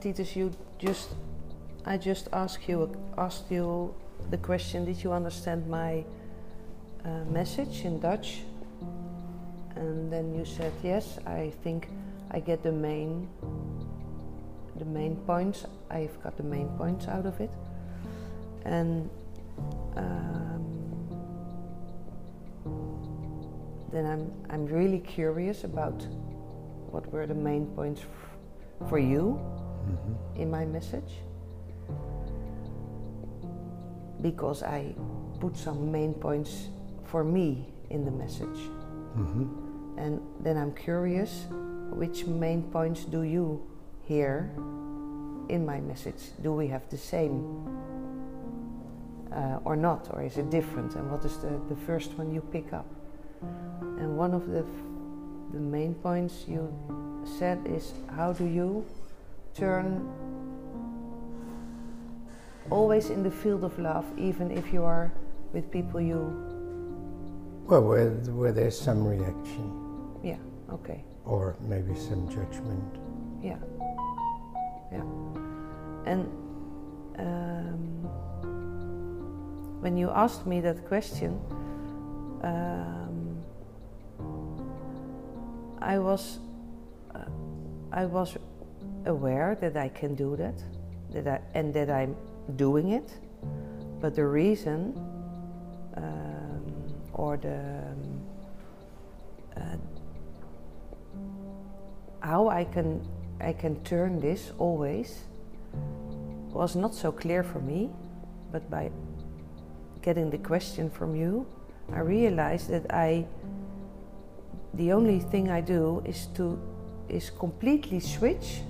Titus, you just, I just asked you, asked you the question, did you understand my uh, message in Dutch? And then you said, yes, I think I get the main, the main points. I've got the main points out of it. And um, then I'm, I'm really curious about what were the main points for you Mhm. in my message because I put some main points for me in the message. Mhm. And then I'm curious which main points do you hear in my message? Do we have the same uh, or not, or is it different? And what is the, the first one you pick up? And one of the, f- the main points you said is how do you turn always in the field of love, even if you are with people you, Well, where, where there's some reaction yeah, okay. or maybe some judgment. Yeah. Yeah. And um, when you asked me that question, um, I was uh, I was aware that I can do that, that I, and that I'm doing it. But the reason um, or the um, uh, how I can I can turn this always was not so clear for me, but by getting the question from you, I realized that I the only thing I do is to is completely switch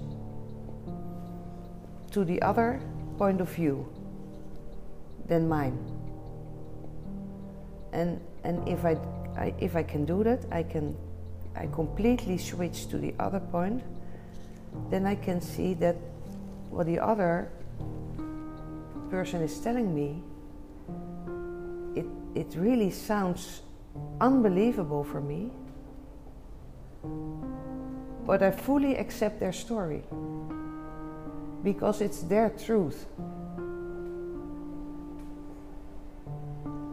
to the other point of view than mine. And and if I, I if I can do that, I can I completely switch to the other point, then I can see that what the other person is telling me, it, it really sounds unbelievable for me. But I fully accept their story because it's their truth.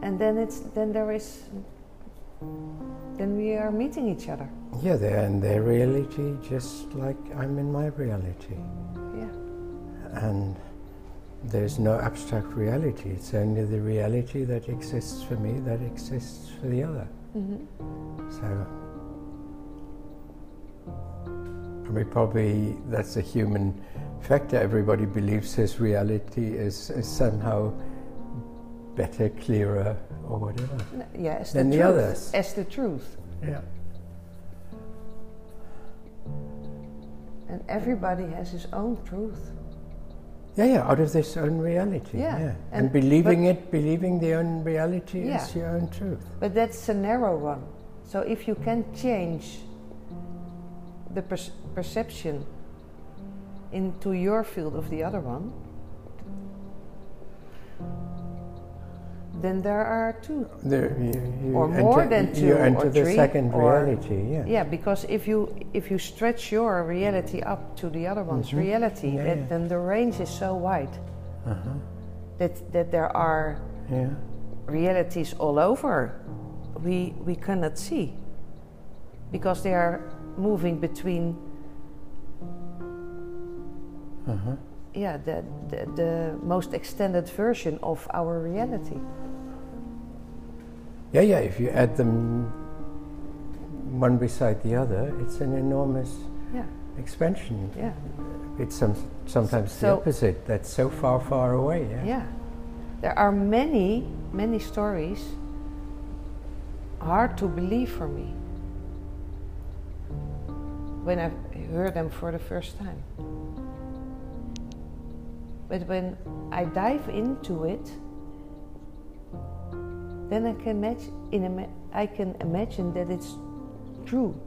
And then it's then there is then we are meeting each other. Yeah, they're in their reality just like I'm in my reality. Yeah. And there's no abstract reality. It's only the reality that exists for me that exists for the other. Mm-hmm. So, I mean, probably that's a human factor. Everybody believes his reality is, is somehow better, clearer, or whatever. Yeah, as Than the the truth. others. As the truth. Yeah. And everybody has his own truth. Yeah, yeah, out of this own reality. Yeah, And, and- believing it, believing the own reality Yeah. is your own truth. But that's a narrow one. So if you can change the per- perception into your field of the other one, then there are two. There, you, you Or more enter, than two You or enter the three second or- reality, yeah. Yeah, because if you if you stretch your reality up to the other one's Mhm. reality, Yeah, that, yeah. then the range is so wide Uh-huh. that that there are Yeah. realities all over we we cannot see because they are moving between Uh-huh. yeah the, the the most extended version of our reality Yeah, yeah, if you add them one beside the other, it's an enormous yeah expansion. yeah It's some, sometimes the opposite, that's so far, far away. Yeah. yeah there are many many stories hard to believe for me when i heard them for the first time but when i dive into it then I can imagine, I can imagine that it's true.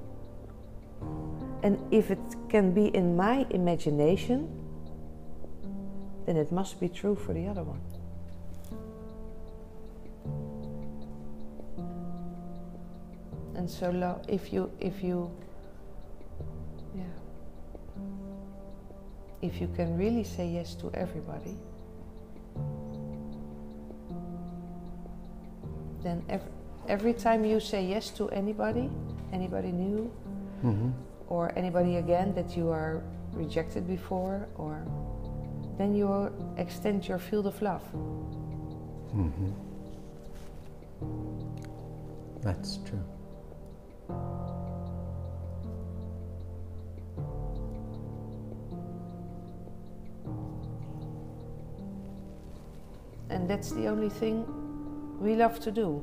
And if it can be in my imagination, then it must be true for the other one. And so, if you, if you, if you can really say yes to everybody, then every, every time you say yes to anybody, anybody new, hmm or anybody again that you are rejected before, or then you extend your field of love. hmm That's true. And that's the only thing we love to do.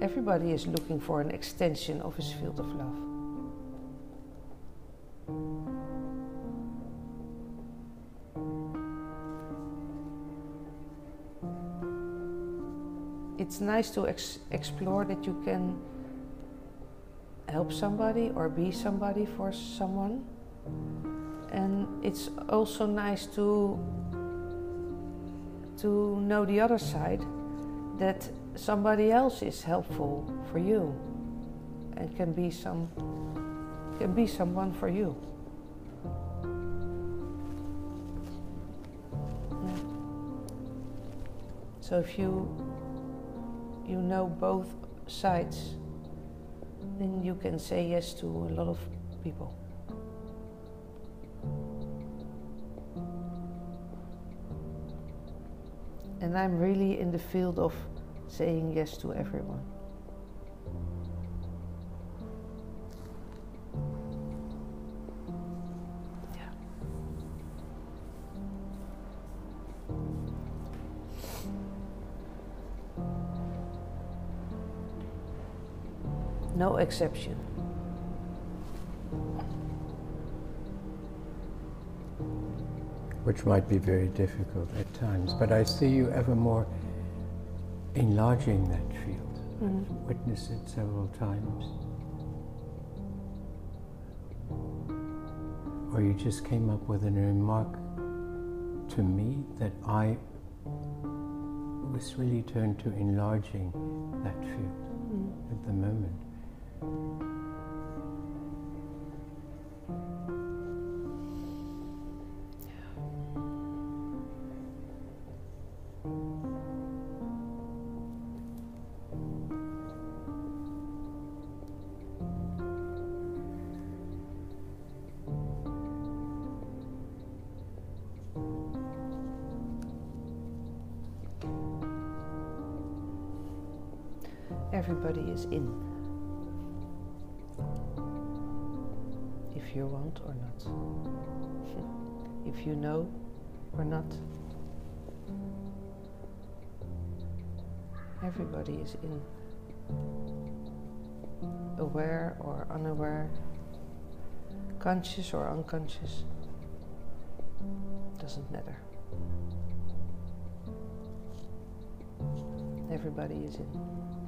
Everybody is looking for an extension of his field of love. It's nice to ex- explore that you can help somebody or be somebody for someone. And it's also nice to to know the other side that somebody else is helpful for you and can be some can be someone for you. So if you you know both sides, then you can say yes to a lot of people. And I'm really in the field of saying yes to everyone. No exception. Which might be very difficult at times. But I see you ever more enlarging that field. Mhm. Witnessed it several times. Or you just came up with a remark to me that I was really turned to enlarging that field Mm. at the moment. Everybody is in. If you want or not. if you know or not. Everybody is in. Aware or unaware. Conscious or unconscious. Doesn't matter. Everybody is in.